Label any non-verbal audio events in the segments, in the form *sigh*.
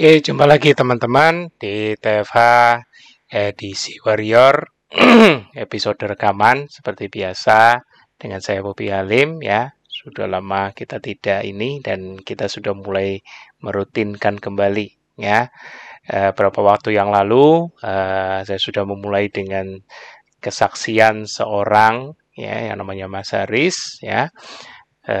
Oke, jumpa lagi teman-teman di TFH edisi Warrior *clears throat* episode rekaman seperti biasa dengan saya Bobi Halim ya. Sudah lama kita tidak ini dan kita sudah mulai merutinkan kembali ya. E, berapa waktu yang lalu e, saya sudah memulai dengan kesaksian seorang ya yang namanya Mas Haris ya e,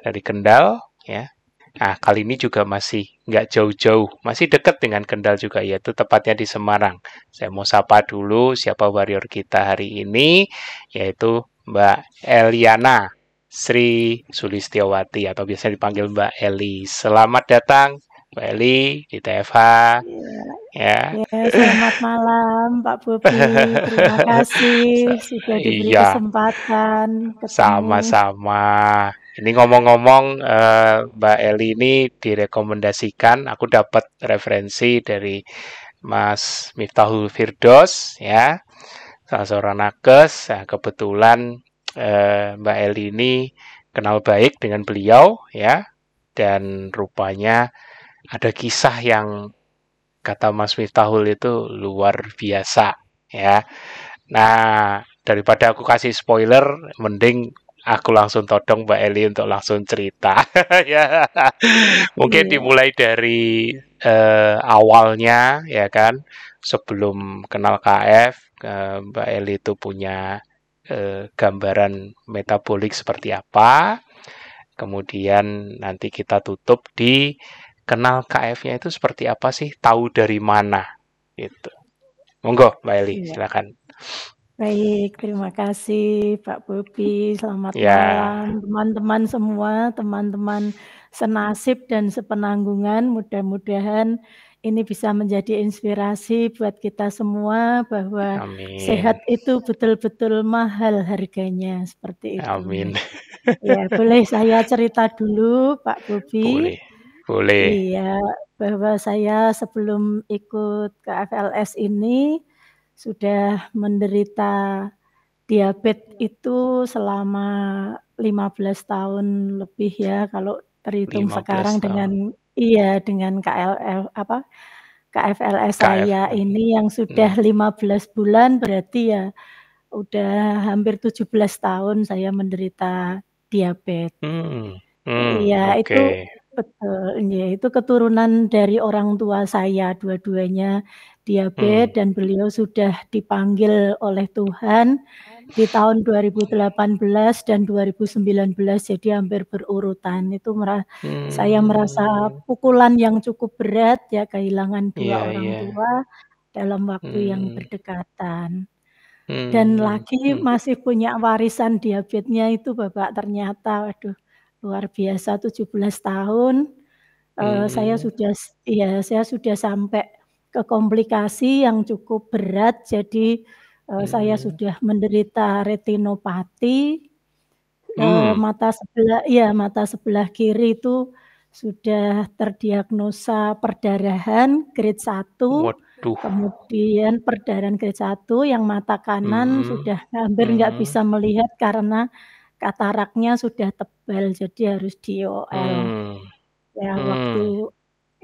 dari Kendal ya Nah, kali ini juga masih nggak jauh-jauh, masih dekat dengan Kendal juga, yaitu tepatnya di Semarang. Saya mau sapa dulu siapa warrior kita hari ini, yaitu Mbak Eliana Sri Sulistiawati atau biasa dipanggil Mbak Eli. Selamat datang Mbak Eli di TFH. Ya. ya. selamat malam Pak Bobi. Terima *laughs* kasih sudah diberi iya. kesempatan. Sama-sama. Ini ngomong-ngomong uh, Mbak Eli ini direkomendasikan, aku dapat referensi dari Mas Miftahul Firdos ya, salah seorang nakes. Nah, kebetulan uh, Mbak Eli ini kenal baik dengan beliau ya, dan rupanya ada kisah yang kata Mas Miftahul itu luar biasa ya. Nah, daripada aku kasih spoiler, mending aku langsung todong Mbak Eli untuk langsung cerita. *laughs* Ya. Mungkin yeah. dimulai dari uh, awalnya ya kan. Sebelum kenal KF uh, Mbak Eli itu punya uh, gambaran metabolik seperti apa. Kemudian nanti kita tutup di kenal KF-nya itu seperti apa sih tahu dari mana gitu. Monggo Mbak Eli yeah. silakan Baik, terima kasih Pak Bobi. Selamat ya. malam teman-teman semua, teman-teman senasib dan sepenanggungan. Mudah-mudahan ini bisa menjadi inspirasi buat kita semua bahwa Amin. sehat itu betul-betul mahal harganya seperti itu. Amin. Ya, boleh saya cerita dulu Pak Bobi? Boleh. Boleh. Iya, bahwa saya sebelum ikut ke FLS ini sudah menderita diabetes itu selama 15 tahun lebih ya kalau terhitung sekarang tahun. dengan iya dengan KLF apa KFLS KF. saya ini yang sudah hmm. 15 bulan berarti ya udah hampir 17 tahun saya menderita diabetes. Hmm. Hmm, iya okay. itu betul ya itu keturunan dari orang tua saya dua-duanya diabetes hmm. dan beliau sudah dipanggil oleh Tuhan di tahun 2018 dan 2019 jadi hampir berurutan itu merah, hmm. saya merasa pukulan yang cukup berat ya kehilangan dua yeah, orang yeah. tua dalam waktu hmm. yang berdekatan hmm. dan lagi hmm. masih punya warisan diabetesnya itu Bapak ternyata waduh luar biasa 17 tahun hmm. uh, saya sudah ya saya sudah sampai ke komplikasi yang cukup berat. Jadi uh, saya sudah menderita retinopati. Uh, mata sebelah ya mata sebelah kiri itu sudah terdiagnosa perdarahan grade 1. Waduh. Kemudian perdarahan grade 1 yang mata kanan hmm. sudah hampir nggak hmm. bisa melihat karena kataraknya sudah tebal jadi harus di OL. Hmm. Ya waktu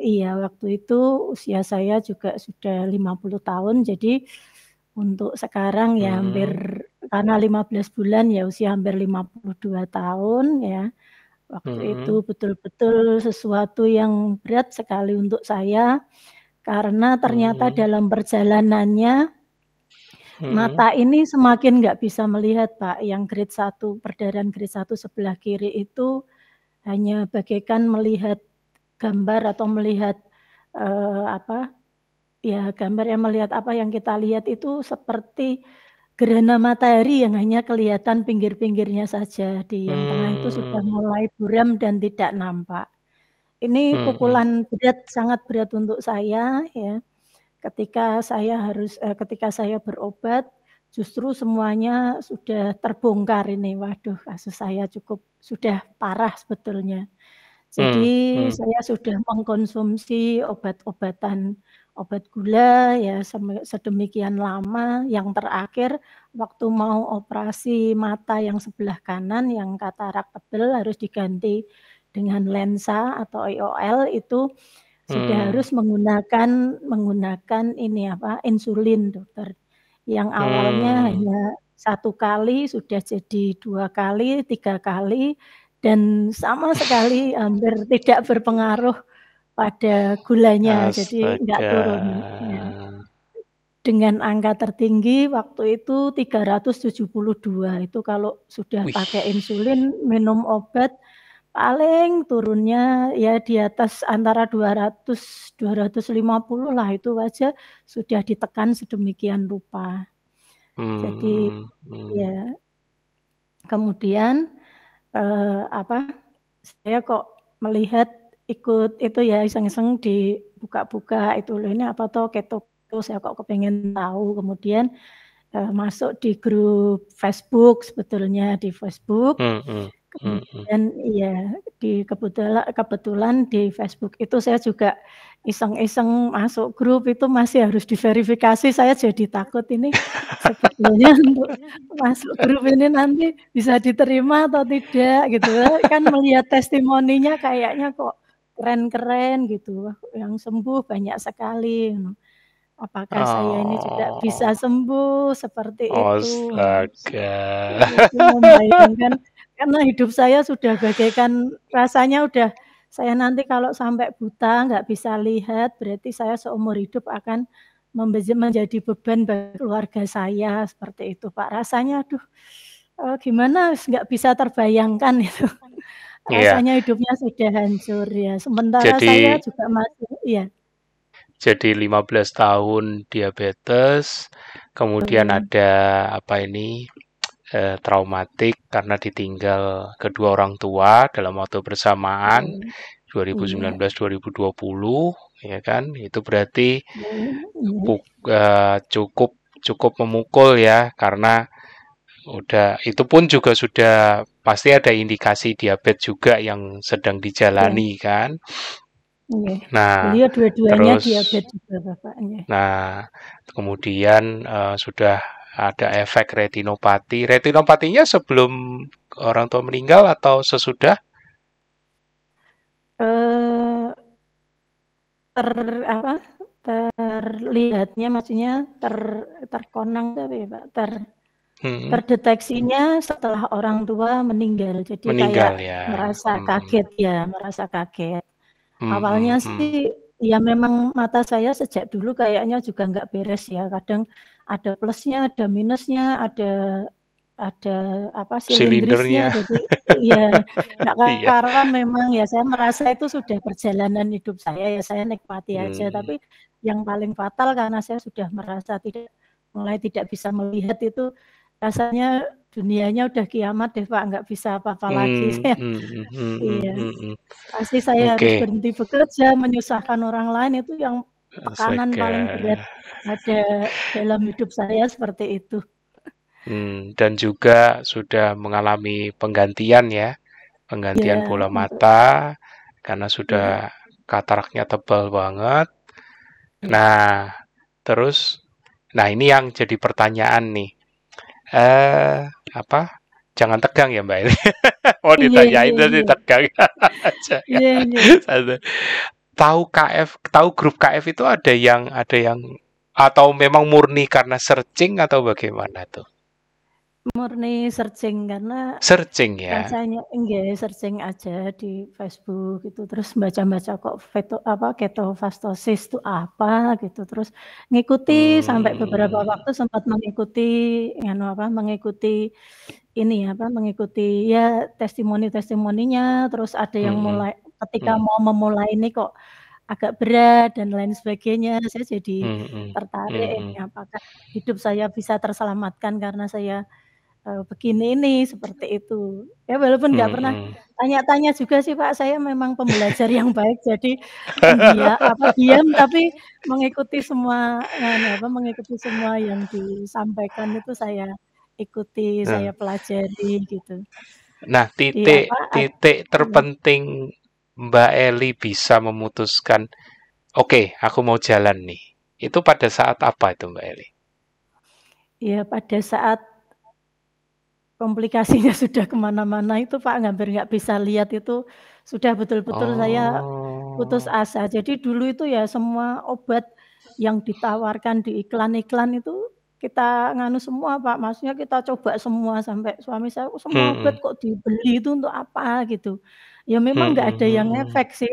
Iya, waktu itu usia saya juga sudah 50 tahun, jadi untuk sekarang ya hampir hmm. karena 15 bulan ya usia hampir 52 tahun ya. Waktu hmm. itu betul-betul sesuatu yang berat sekali untuk saya, karena ternyata hmm. dalam perjalanannya hmm. mata ini semakin nggak bisa melihat Pak, yang grade 1 perdarahan grade 1 sebelah kiri itu hanya bagaikan melihat gambar atau melihat uh, apa ya gambar yang melihat apa yang kita lihat itu seperti gerhana matahari yang hanya kelihatan pinggir-pinggirnya saja di yang tengah itu sudah hmm. mulai buram dan tidak nampak. Ini hmm. pukulan berat sangat berat untuk saya ya. Ketika saya harus eh, ketika saya berobat justru semuanya sudah terbongkar ini. Waduh, kasus saya cukup sudah parah sebetulnya. Jadi hmm, hmm. saya sudah mengkonsumsi obat-obatan, obat gula ya sedemikian lama, yang terakhir waktu mau operasi mata yang sebelah kanan yang katarak tebal harus diganti dengan lensa atau IOL itu sudah Hmm. harus menggunakan menggunakan ini apa, insulin, Dokter. Yang awalnya Hmm. hanya satu kali, sudah jadi dua kali, tiga kali, dan sama sekali hampir tidak berpengaruh pada gulanya, jadi enggak turun, ya. Astaga. Dengan angka tertinggi waktu itu 372, itu kalau sudah Wih. pakai insulin, minum obat, paling turunnya ya di atas antara 200, 250 lah, itu aja sudah ditekan sedemikian rupa. Jadi Hmm hmm. ya. Kemudian, eee, apa, saya kok melihat ikut itu ya, iseng-iseng di buka-buka itu, loh ini apa toh keto, saya kok kepengen tahu, kemudian, eee, masuk di grup Facebook sebetulnya, di Facebook. Mhm mhm. Kemudian iya, di kebutala kebetulan di Facebook itu saya juga iseng-iseng masuk grup, itu masih harus diverifikasi, saya jadi takut ini *laughs* sebetulnya untuk masuk grup ini nanti bisa diterima atau tidak gitu ya, kan melihat testimoninya kayaknya kok keren-keren gitu, yang sembuh banyak sekali. Apakah saya ini juga bisa Oh. sembuh seperti itu? Astaga. Itu membayangkan karena hidup saya sudah bagaikan rasanya udah saya nanti kalau sampai buta, nggak bisa lihat, berarti saya seumur hidup akan menjadi beban bagi keluarga saya, seperti itu, Pak. Rasanya aduh, eee, gimana, nggak bisa terbayangkan itu. *laughs* Iya. Rasanya hidupnya sudah hancur ya, sementara saya Jadi juga masih iya. jadi 15 tahun diabetes, kemudian Betul. ada apa ini, eee, traumatik karena ditinggal kedua orang tua dalam waktu bersamaan, Betul. Iya. 2019, 2020, ya kan. Itu berarti Iya iya. buk eee, cukup cukup memukul ya, karena udah itu pun juga sudah pasti ada indikasi diabetes juga yang sedang Iya. dijalani kan. Iya. Nah, Beliau dua-duanya terus diabetes juga Bapaknya. nah, kemudian, eee, sudah ada efek retinopati. Retinopatinya sebelum orang tua meninggal atau sesudah? Eee, ter apa, terlihatnya maksudnya ter terkonang itu apa ya, Pak, ter Mhm. terdeteksinya setelah orang tua meninggal. Jadi kayak Meninggal ya, merasa mhm. kaget ya, merasa kaget. Mhm Awalnya mhm. sih ya memang mata saya sejak dulu kayaknya juga nggak beres ya, kadang ada plusnya, ada minusnya, ada ada apa, silindrisnya, Silindernya. jadi iya, nggak *laughs* Iya. karuan memang ya, saya merasa itu sudah perjalanan hidup saya ya, saya nikmati aja. Mmm. Tapi yang paling fatal karena saya sudah merasa tidak mulai tidak bisa melihat itu, rasanya dunianya udah kiamat deh, Pak, nggak bisa apa-apa lagi Mmm, saya. mhm mhm Iya. mhm. Pasti saya harus Oke. berhenti bekerja, menyusahkan orang lain, itu yang tekanan Astaga. paling berat ada dalam hidup saya, seperti itu. Mmm, dan juga sudah mengalami penggantian ya, penggantian Iya, bola mata, karena Iya. sudah kataraknya tebal banget. Iya. Nah, terus nah ini yang jadi pertanyaan nih, eee, apa, jangan tegang ya, Mbak, ini. *laughs* Mau Iya ditanyain iya tapi iya. tegang. *laughs* Jangan. Iya iya. Santai. Tahu KF tahu grup KF itu ada yang ada yang atau memang murni karena searching atau bagaimana tuh? Murni searching karena Searching ya? rasanya nggih, searching aja di Facebook gitu, terus baca-baca kok veto apa, ketofastosis itu apa gitu, terus ngikuti sampai beberapa Mmm. waktu sempat mengikuti nganu apa, mengikuti ini apa, mengikuti ya testimoni-testimoninya, terus ada yang Mhm, mulai ketika mhm. mau memulai ini kok agak berat dan lain sebagainya, saya jadi Mhm tertarik ini mhm. apakah hidup saya bisa terselamatkan karena saya, eee, begini ini, seperti itu. Ya walaupun nggak pernah Mhm. tanya-tanya juga sih, Pak, saya memang pembelajar yang *laughs* baik, jadi pendia apa, diam tapi mengikuti semua nganu apa, mengikuti semua yang disampaikan itu saya ikuti, saya Nah. pelajari gitu. Nah, Di titik ad titik iya. terpenting Mbak Eli bisa memutuskan, "Oke, aku mau jalan nih." Itu pada saat apa itu, Mbak Eli? Ya pada saat komplikasinya *laughs* sudah ke mana-mana itu, Pak, hampir nggak bisa lihat itu, sudah betul-betul saya Oh. putus Oh. asa. Jadi dulu itu ya semua obat yang ditawarkan di iklan-iklan itu kita nganu semua, Pak. Maksudnya kita coba semua sampai suami saya, "Oh semua obat Mhm. kok dibeli itu untuk apa?" Gitu. Ya memang nggak Mhm ada yang ngefek sih,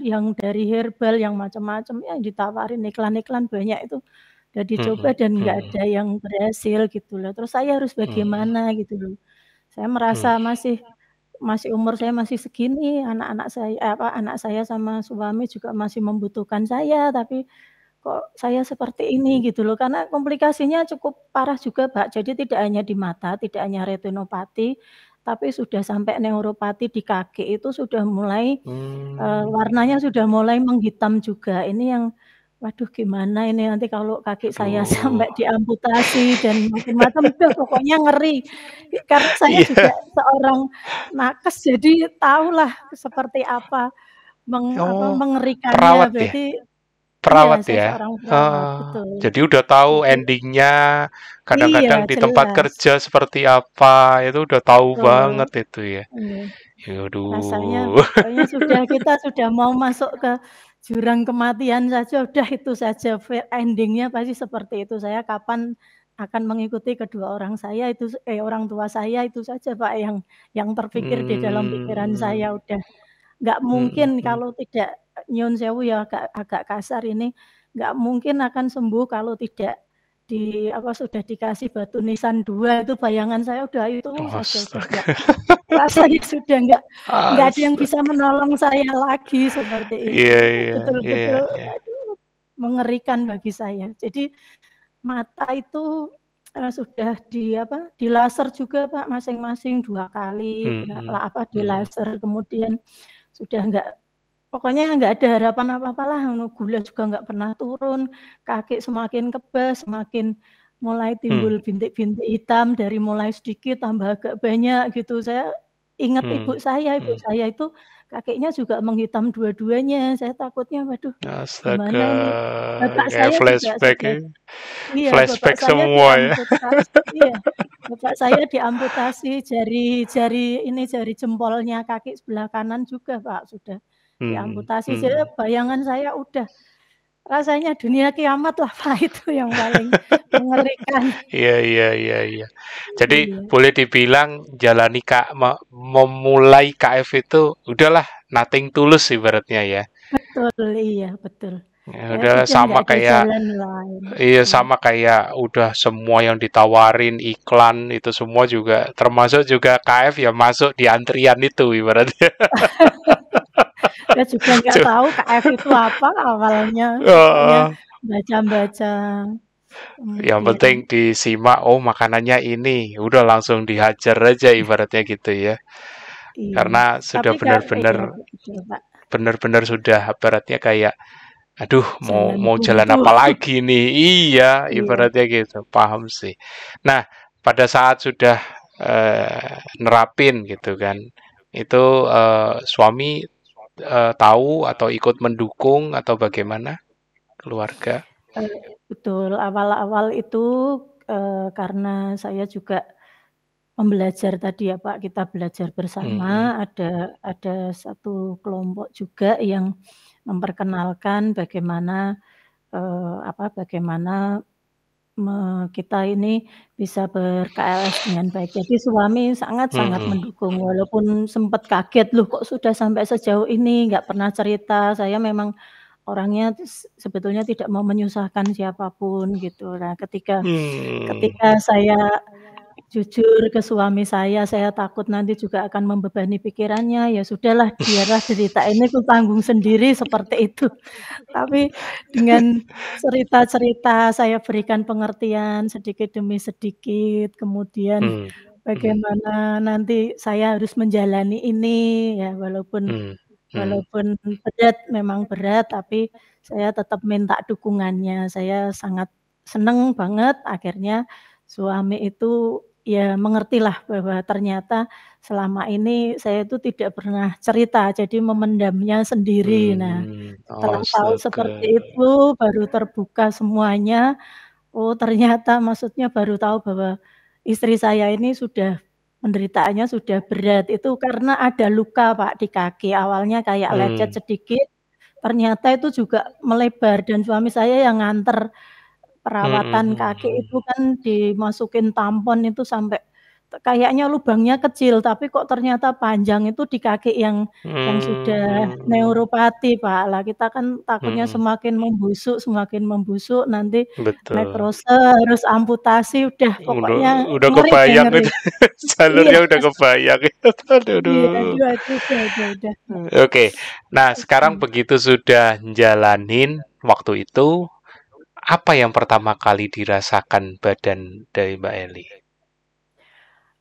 yang dari herbal, yang macam-macam, ya ditawarin iklan-iklan banyak itu. Udah dicoba Mhm dan nggak ada yang berhasil gitu loh. Terus saya harus bagaimana gitu loh. Saya merasa masih masih umur saya masih segini, anak-anak saya eh, apa, anak saya sama suami juga masih membutuhkan saya, tapi kok saya seperti ini gitu loh. Karena komplikasinya cukup parah juga, Pak. Jadi tidak hanya di mata, tidak hanya retinopati, tapi sudah sampai neuropati di kaki itu sudah mulai, eee, Mmm. warnanya sudah mulai menghitam juga. Ini yang waduh gimana ini nanti kalau kaki saya Aduh. sampai diamputasi dan macam-macam, *laughs* udah pokoknya ngeri. Karena saya juga Iya. seorang nakes, jadi tahulah seperti apa meng apa, Oh, mengerikannya. perawat ya? Iya, Perawat saya ya? seorang perawat, Oh, betul. jadi udah tahu ending-nya, Iya, kadang-kadang di tempat jelas. kerja seperti apa, itu udah tahu Betul. banget itu ya. Iya. Ya Rasanya aduh. pokoknya sudah kita sudah mau masuk ke jurang kematian saja, udah itu saja fe ending-nya pasti seperti itu. Saya kapan akan mengikuti kedua orang saya itu eh, orang tua saya, itu saja, Pak, yang yang terpikir di dalam pikiran Mmm. saya. Udah nggak Mhm mungkin mhm. kalau tidak nyun sewu ya agak agak kasar ini, nggak mungkin akan sembuh kalau tidak di apa, sudah dikasih batu nisan 2 itu bayangan saya udah itu saja, *laughs* rasanya sudah nggak nggak ada yang bisa menolong saya lagi seperti itu. Iya Itu iya iya betul-betul iya. aduh mengerikan bagi saya. Jadi mata itu, eee, sudah di apa, dilaser juga, Pak, masing-masing 2 kali Mhm la apa, mhm. dilaser, kemudian sudah nggak pokoknya nggak ada harapan apa-apalah, anu gula juga nggak pernah turun, kaki semakin kebas, semakin mulai timbul bintik-bintik hitam dari mulai sedikit tambah agak banyak gitu. Saya inget ibu Mmm saya, ibu mmm. saya itu kakinya juga menghitam dua-duanya. Saya takutnya, waduh Astaga, gimana ini. Bapak kayak saya juga flashback ya. iya, bapak Flashback saya semua ya. diamputasi iya, bapak *laughs* saya diamputasi jari jari ini, jari jempolnya kaki sebelah kanan juga, Pak, sudah Diamputasi. Jadi mmm. bayangan saya udah rasanya dunia kiamat lah, *laughs* Pak, itu yang paling mengerikan. Iya iya iya iya. Jadi Iya. boleh dibilang jalani Kak me memulai KF itu udahlah nothing tulus ibaratnya ya. Betul, iya betul. Ya Saya udah udah sama nggak ada kayak jalan lain. iya Iya. sama kayak udah semua yang ditawarin iklan itu semua juga termasuk juga KF ya masuk di antrian itu ibaratnya. *laughs* Saya juga nggak tahu KF itu apa awalnya, pokoknya Heeh. baca-baca, Yang kemudian penting disimak, oh makanannya ini, udah langsung dihajar aja ibaratnya gitu ya. Iya, Karena tapi sudah iya benar-benar betul, Pak. benar-benar sudah ibaratnya kayak, aduh mau Jalan mau jalan apa lagi nih? Iya, *laughs* Iya. ibaratnya gitu, paham sih. Nah, pada saat sudah, eee, nerapin gitu kan, itu, eee, suami, eee, tahu atau ikut mendukung atau bagaimana? Keluarga? Betul, awal-awal itu, karena saya juga pembelajar tadi ya, Pak, kita belajar bersama, Mhm. ada ada satu kelompok juga yang memperkenalkan bagaimana, eee, apa, bagaimana me kita ini bisa ber-KLS dengan baik. Jadi suami sangat-sangat Mhm. mendukung, walaupun sempet kaget, "Loh kok sudah sampai sejauh ini nggak pernah cerita?" Saya memang orangnya sebetulnya tidak mau menyusahkan siapa pun gitu. Nah, ketika Mmm. ketika saya jujur ke suami saya, saya takut nanti juga akan membebani pikirannya, ya sudahlah biarlah derita ini kutanggung sendiri, seperti itu. Tapi dengan cerita-cerita saya berikan pengertian sedikit demi sedikit, kemudian mhm. bagaimana nanti saya harus menjalani ini, ya walaupun Mmm mhm. walaupun berat, memang berat, tapi saya tetap minta dukungannya. Saya sangat seneng banget akhirnya suami itu ya mengertilah bahwa ternyata selama ini saya itu tidak pernah cerita, jadi memendamnya sendiri. Nah, Mmm, setelah tahu seperti itu, baru terbuka semuanya, oh ternyata maksudnya baru tahu bahwa istri saya ini sudah penderitaannya sudah berat. Itu karena ada luka, Pak, di kaki, awalnya kayak lecet Mmm. sedikit ternyata itu juga melebar dan suami saya yang nganter perawatan Mhm kaki itu kan dimasukin tampon itu sampai kayaknya lubangnya kecil, tapi kok ternyata panjang itu di kaki yang yang sudah mhm. neuropati, Pak. Lah kita kan takutnya Mhm. semakin membusuk semakin membusuk, nanti Betul. nekrose, harus amputasi, udah Udah pokoknya udah ngeri deh, kebayang ngeri. itu, *laughs* Iya. jalurnya udah kebayang *laughs* itu, aduh Iya, duh. aduh aduh, udah udah udah, Mbak. Oke, nah sekarang Mhm. begitu sudah njalanin waktu itu, apa yang pertama kali dirasakan badan dari Mbak Eli?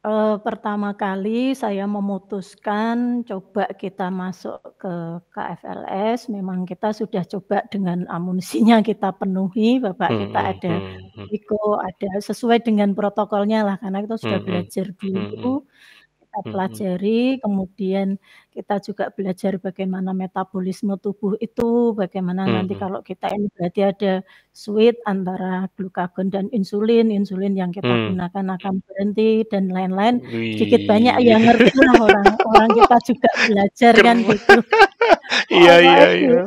Eee, pertama kali saya memutuskan coba kita masuk ke KFLS, memang kita sudah coba dengan amunisinya kita penuhi, bapak kita Mhm ada mhm. Iko, ada sesuai dengan protokolnya lah, karena kita sudah Mhm belajar mhm. dulu, kita pelajari, kemudian kita juga belajar bagaimana metabolisme tubuh itu, bagaimana nanti Mhm. kalau kita ini berarti ada switch antara glukagon dan insulin, insulin yang kita Mmm. gunakan akan berhenti dan lain-lain, sedikit banyak Wih. ya ngertilah orang orang kita juga belajar kan gitu. *laughs* Iya iya iya.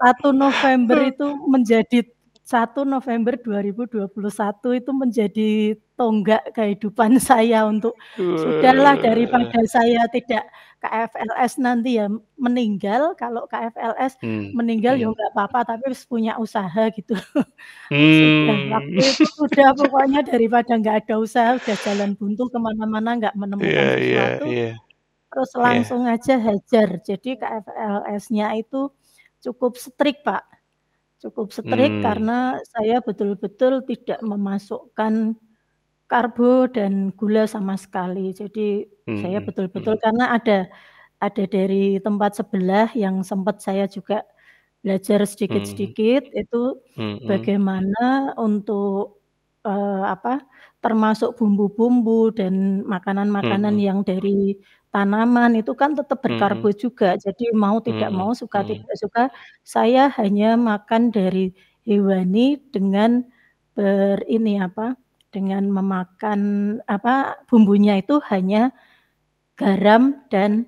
1 November itu menjadi 1 November 2021 itu menjadi tonggak kehidupan *laughs* saya untuk, sudahlah daripada saya tidak KFLS nanti ya meninggal, kalau KFLS Mmm, meninggal ya mhm. nggak apa-apa, tapi wis punya usaha gitu. *laughs* Sudah, Mmm. waktu itu sudah pokoknya daripada nggak ada usaha, udah jalan buntu ke mana-mana nggak menemukan iya sesuatu, iya. terus Iya. langsung aja hajar. Jadi KFLS-nya itu cukup strict, Pak, cukup strict Mmm. karena saya betul-betul tidak memasukkan karbo dan gula sama sekali. Jadi saya Mhm betul-betul mhm. karena ada ada dari tempat sebelah yang sempat saya juga belajar sedikit-sedikit, itu Mhm. bagaimana untuk, eee, apa, termasuk bumbu-bumbu dan makanan-makanan Mhm. yang dari tanaman itu kan tetap berkarbo juga. Jadi mau tidak Mhm mau, suka mhm. tidak suka, saya hanya makan dari hewani dengan ber ini apa, dengan memakan apa, bumbunya itu hanya garam dan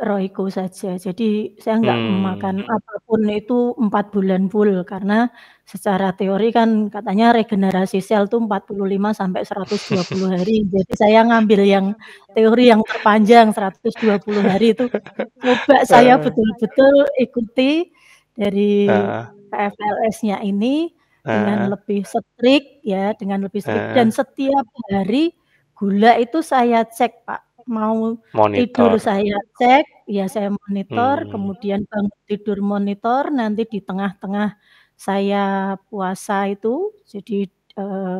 royco saja. Jadi saya nggak Mmm. memakan apa pun itu 4 bulan full, karena secara teori kan katanya regenerasi sel tuh 45 sampai 120 hari. *laughs* Jadi saya ngambil yang teori yang terpanjang 120 hari itu, coba saya Heeh. betul-betul ikuti dari. KFLS-nya ini dengan Heeh. lebih strict ya, dengan lebih strict dan Heeh. setiap hari gula itu saya cek, Pak. Mau tidur Monitor. saya cek, ya saya monitor, Mmm. kemudian bangun tidur monitor, nanti di tengah-tengah saya puasa itu, jadi, eee,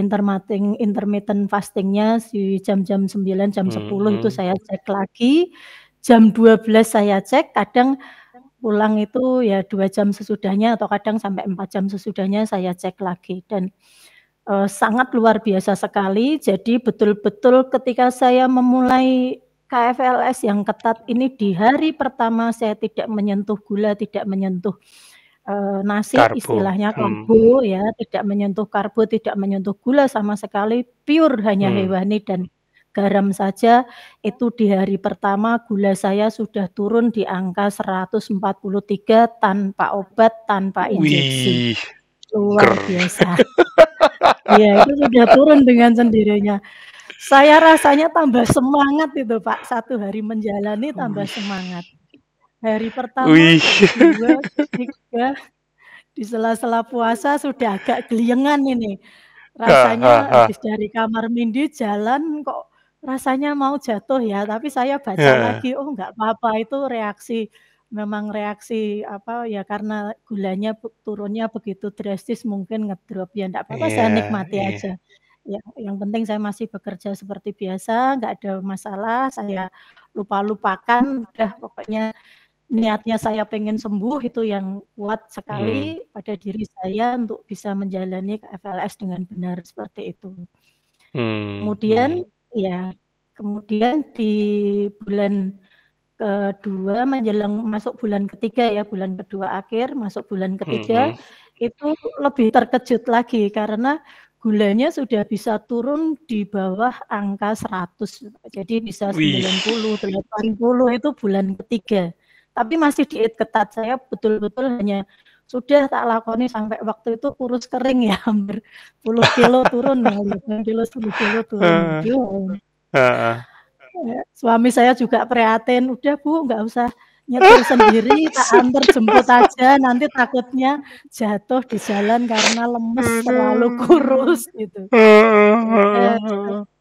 intermating intermittent fasting-nya di jam-jam 9.00, jam 10.00 itu Mhm. saya cek lagi, jam 12.00 saya cek, kadang pulang itu ya 2 jam sesudahnya atau kadang sampai 4 jam sesudahnya saya cek lagi dan, eee, sangat luar biasa sekali. Jadi betul-betul ketika saya memulai KFLS yang ketat ini, di hari pertama saya tidak menyentuh gula, tidak menyentuh, eee, nasi Karbo, istilahnya mhm. karbo ya, tidak menyentuh karbo, tidak menyentuh gula sama sekali, pure hanya Mmm. hewani dan garam saja, itu di hari pertama gula saya sudah turun di angka 143 tanpa obat, tanpa injeksi. Wih, Luar biasa. Iya, itu sudah turun dengan sendirinya. Saya rasanya tambah semangat itu, Pak, 1 hari menjalani tambah Wih. semangat. Hari pertama, Wih. ke-2, ke-3, di sela-sela puasa sudah agak geliengan ini, rasanya habis dari kamar mandi jalan kok rasanya mau jatuh ya, tapi saya baca Heeh. lagi, "Oh nggak apa-apa, itu reaksi memang reaksi apa, ya karena gulanya turunnya begitu drastis mungkin ngedrop, ya ndak apa-apa saya Iya nikmati iya. aja. Ya yang penting saya masih bekerja seperti biasa, nggak ada masalah, saya lupa-lupakan, udah pokoknya niatnya saya pengen sembuh itu yang kuat Mmm. sekali pada diri saya untuk bisa menjalani KFLS dengan benar." Seperti itu. Mmm, Kemudian mhm. Ya, kemudian di bulan ke-2 menjelang masuk bulan ke-3 ya, bulan ke-2 akhir masuk bulan ke-3, Mhm. itu lebih terkejut lagi karena gulanya sudah bisa turun di bawah angka 100, jadi bisa Wih. 90, 80 itu bulan ke-3. tapi masih diet ketat. Saya betul-betul hanya sudah tak lakoni sampai waktu itu kurus kering ya hampir puluh kilo turun *laughs* ya, kilo 10 kilo turun. Ya, suami saya juga prihatin, udah Bu nggak usah nyetir sendiri, tak antar jemput aja, nanti takutnya jatuh di jalan karena lemes terlalu kurus gitu. Ya,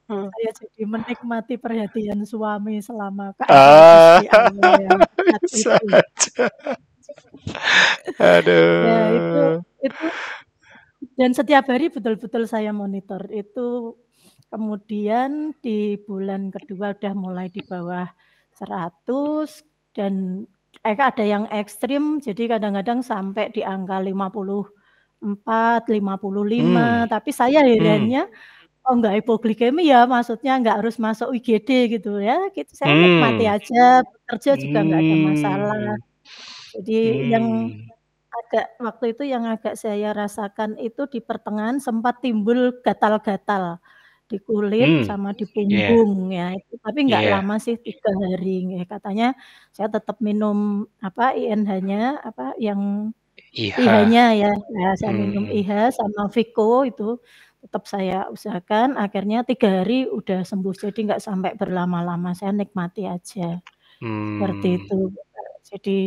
saya jadi menikmati perhatian suami selama ah, *laughs* itu. Aduh. Ya, itu itu dan setiap hari betul-betul saya monitor itu kemudian di bulan kedua udah mulai di bawah 100 dan eh, ada yang ekstrim jadi kadang-kadang sampai di angka 54, 55 hmm. tapi saya herannya hmm Oh enggak ya, maksudnya enggak harus masuk IGD gitu ya, gitu. Saya hmm. nikmati aja, kerja juga enggak ada masalah. Hmm. Jadi hmm. yang agak waktu itu yang agak saya rasakan itu di pertengahan sempat timbul gatal-gatal di kulit hmm. sama di punggung yeah. ya itu tapi enggak yeah. lama sih tiga hari ya katanya saya tetap minum apa INH-nya apa yang IH-nya ya, ya saya hmm. minum IH sama Vico itu tetap saya usahakan akhirnya tiga hari udah sembuh jadi nggak sampai berlama-lama saya nikmati aja hmm. seperti itu jadi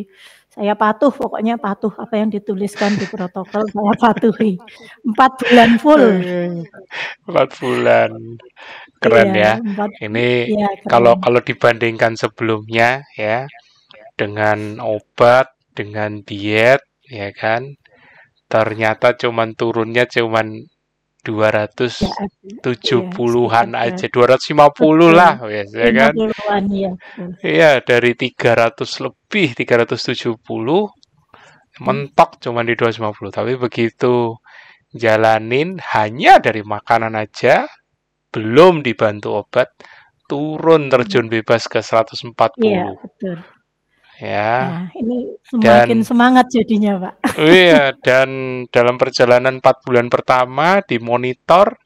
saya patuh pokoknya patuh apa yang dituliskan di protokol saya patuhi. Empat bulan full. Empat bulan. Keren iya, ya. empat, ini ya, kalau kalau dibandingkan sebelumnya ya dengan obat dengan diet ya kan ternyata cuman turunnya cuman dua ratus ya, tujuh puluhan ya, aja, dua ratus lima puluh lah, ya kan? Iya, iya dari tiga ratus lebih, tiga ratus tujuh puluh mentok cuma di dua ratus lima puluh Tapi begitu jalanin hanya dari makanan aja, belum dibantu obat, turun terjun bebas ke 140. Iya, betul. Ya. Nah, ini semakin dan, semangat jadinya, Pak. *laughs* Iya, dan dalam perjalanan 4 bulan pertama dimonitor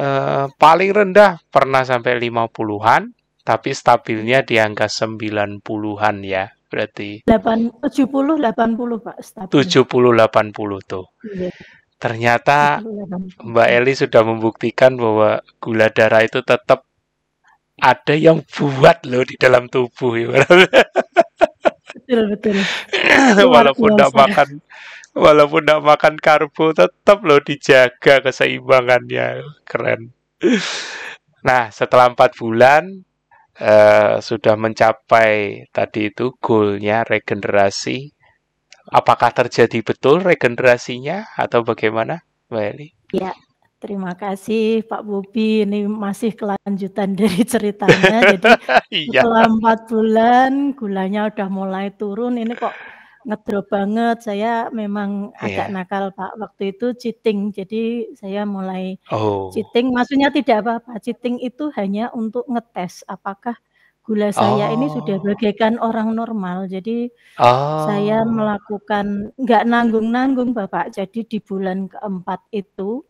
eh, paling rendah pernah sampai 50-an, tapi stabilnya di angka 90-an ya. Berarti 8 70 80, Pak, stabil. 70 80 tuh. Iya. Ternyata 70, Mbak Eli sudah membuktikan bahwa gula darah itu tetap ada yang buat loh di dalam tubuh ya. *laughs* betul betul. *clears throat* walaupun tidak makan walaupun tidak makan karbo tetap loh dijaga keseimbangannya keren. Nah setelah empat bulan uh, sudah mencapai tadi itu goalnya regenerasi. Apakah terjadi betul regenerasinya atau bagaimana, Mbak Eli? Ya, Terima kasih Pak Bobi, ini masih kelanjutan dari ceritanya. *laughs* Jadi iya. setelah empat bulan gulanya udah mulai turun, ini kok ngedrop banget. Saya memang yeah. agak nakal Pak waktu itu cheating. Jadi saya mulai oh. cheating, maksudnya tidak apa-apa. Cheating itu hanya untuk ngetes apakah gula saya oh. ini sudah bagaikan orang normal. Jadi oh. saya melakukan nggak nanggung-nanggung Bapak. Jadi di bulan keempat itu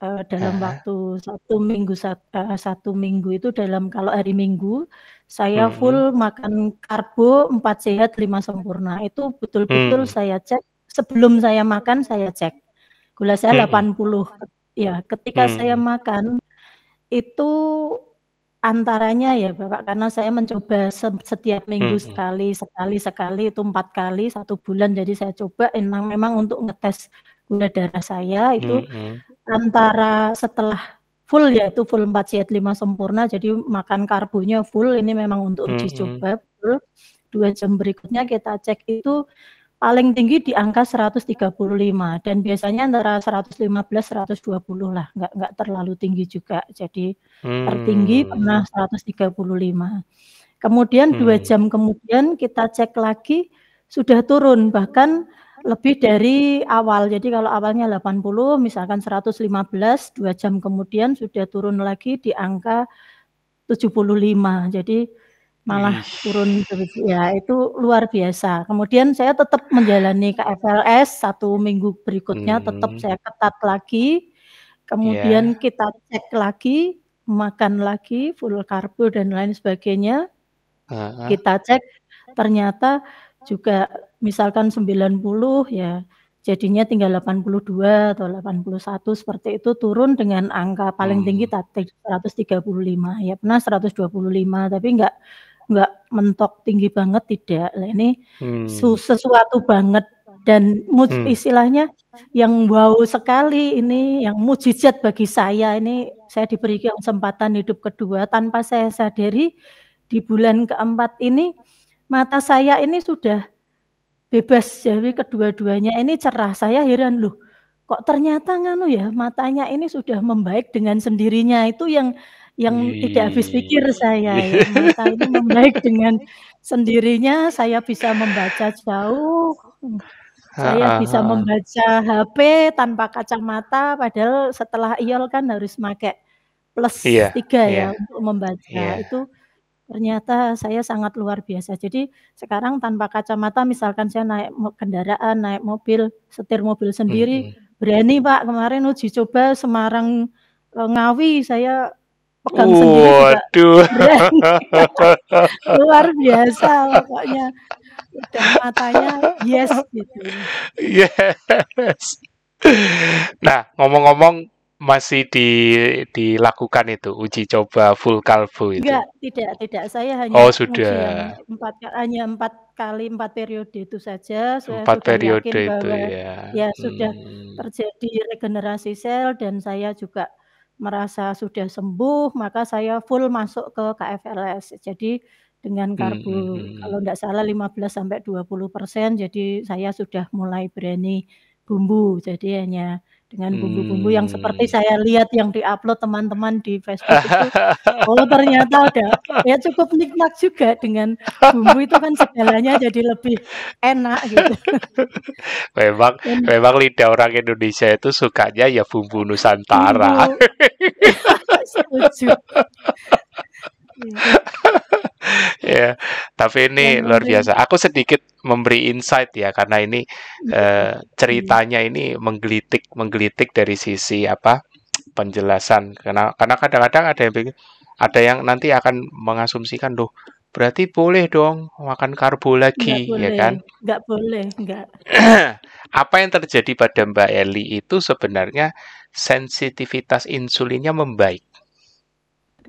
uh, dalam uh. waktu satu minggu sat uh, satu minggu itu dalam kalau hari Minggu, saya hmm. full makan karbo empat sehat lima sempurna. Itu betul-betul hmm. saya cek, sebelum saya makan saya cek. Gula saya hmm. 80. Ya, ketika hmm. saya makan, itu antaranya ya Bapak, karena saya mencoba setiap minggu hmm. sekali sekali sekali, itu empat kali satu bulan. Jadi saya coba emang memang untuk ngetes gula darah saya itu hmm antara setelah full yaitu full 4 sehat 5 sempurna jadi makan karbonya full ini memang untuk uji coba full. Dua jam berikutnya kita cek itu paling tinggi di angka 135 dan biasanya antara 115 120 lah nggak nggak terlalu tinggi juga jadi hmm. tertinggi pernah 135 kemudian dua hmm. jam kemudian kita cek lagi sudah turun bahkan lebih dari awal. Jadi kalau awalnya 80, misalkan 115, dua jam kemudian sudah turun lagi di angka 75. Jadi malah Ish. turun ya itu luar biasa. Kemudian saya tetap menjalani KFLS satu minggu berikutnya hmm. tetap saya ketat lagi. Kemudian yeah. kita cek lagi, makan lagi full karbo dan lain sebagainya. Uh -huh. Kita cek ternyata juga misalkan 90 ya jadinya tinggal 82 atau 81 seperti itu turun dengan angka paling tinggi Hmm. tadi 135 ya pernah 125 tapi enggak enggak mentok tinggi banget tidak. Lah ini Hmm. su sesuatu banget dan Hmm. istilahnya yang wow sekali ini, yang mukjizat bagi saya ini saya diberi kesempatan hidup kedua tanpa saya sadari di bulan keempat ini mata saya ini sudah bebas jadi kedua-duanya ini cerah. Saya heran, "Loh, kok ternyata nganu ya, matanya ini sudah membaik dengan sendirinya." Itu yang yang tidak habis pikir saya ya, mata ini membaik dengan sendirinya, saya bisa membaca jauh, saya bisa membaca HP tanpa kacamata, padahal setelah IOL kan harus make Iya +3 iya. ya untuk membaca. Iya. Itu ternyata saya sangat luar biasa. Jadi sekarang tanpa kacamata misalkan saya naik kendaraan, naik mobil, setir mobil sendiri, Mhm. berani Pak, kemarin uji coba Semarang, eee, Ngawi saya pegang sendiri juga Waduh. berani. *laughs* Luar biasa pokoknya. Udah matanya yes gitu. Yes. Nah, ngomong-ngomong masih di dilakukan itu uji coba full kalbu itu? Enggak, tidak tidak. Saya hanya Oh, sudah. yang 4 ka hanya 4 kali 4 periode itu saja. Saya 4 sudah yakin periode itu bahwa ya. ya sudah Hmm. terjadi regenerasi sel dan saya juga merasa sudah sembuh, maka saya full masuk ke KFLS. Jadi dengan Mhm karbo mhm. kalau ndak salah 15-20%, jadi saya sudah mulai berani bumbu. Jadi hanya dengan bumbu-bumbu yang seperti Mmm. saya lihat yang di-upload teman-teman di Facebook itu, oh ternyata udah ya cukup nikmat juga dengan bumbu itu kan segalanya jadi lebih enak gitu. *laughs* Memang Dan memang lidah orang Indonesia itu sukanya ya bumbu Nusantara. Bumbu. *laughs* Setuju. *laughs* Iya. *laughs* Ya, tapi ini luar biasa. Aku sedikit memberi insight ya karena ini, Iya. ceritanya ini menggelitik menggelitik dari sisi apa, penjelasan. Karena karena kadang-kadang ada yang ada yang nanti akan mengasumsikan, "Loh, berarti boleh dong makan karbo lagi," ya boleh kan? enggak boleh, enggak. *clears throat* Apa yang terjadi pada Mbak Eli itu sebenarnya sensitivitas insulinnya membaik.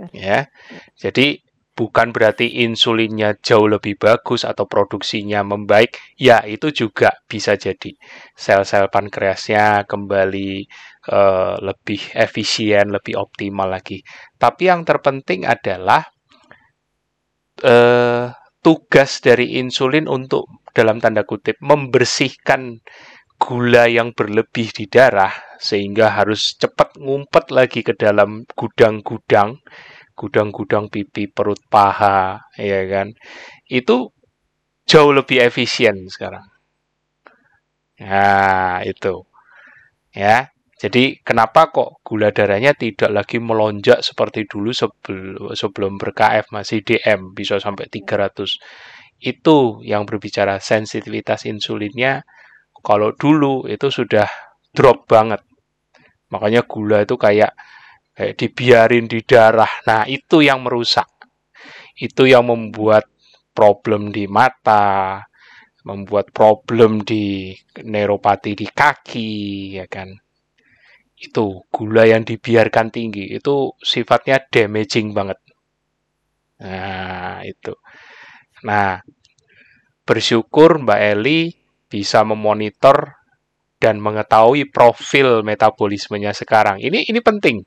Ya. Jadi bukan berarti insulinnya jauh lebih bagus atau produksinya membaik, ya itu juga bisa jadi. Sel-sel pankreasnya kembali, eee, lebih efisien, lebih optimal lagi. Tapi yang terpenting adalah eee, tugas dari insulin untuk dalam tanda kutip "membersihkan gula yang berlebih di darah" sehingga harus cepat ngumpet lagi ke dalam gudang-gudang, gudang-gudang pipi, perut, paha, ya kan. Itu jauh lebih efisien sekarang. Nah, itu. Ya. Jadi kenapa kok gula darahnya tidak lagi melonjak seperti dulu sebel sebelum ber-KF masih DM bisa sampai 300. Itu yang berbicara sensitivitas insulinnya kalau dulu itu sudah drop banget. Makanya gula itu kayak kayak dibiarin di darah. Nah, itu yang merusak. Itu yang membuat problem di mata, membuat problem di neuropati di kaki, ya kan. Itu gula yang dibiarkan tinggi itu sifatnya damaging banget. Nah, itu. Nah, bersyukur Mbak Eli bisa memonitor dan mengetahui profil metabolismenya sekarang. Ini ini penting.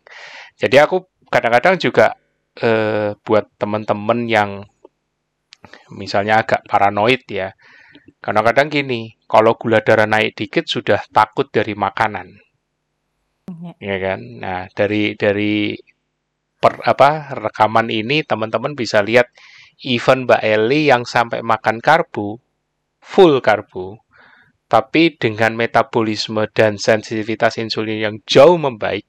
Jadi aku kadang-kadang juga eee, buat teman-teman yang misalnya agak paranoid ya. Kadang-kadang gini, kalau gula darah naik dikit sudah takut dari makanan. Ya. Ya kan. Nah, dari dari per apa, rekaman ini teman-teman bisa lihat even Mbak Eli yang sampai makan karbo, full karbo, tapi dengan metabolisme dan sensitivitas insulin yang jauh membaik,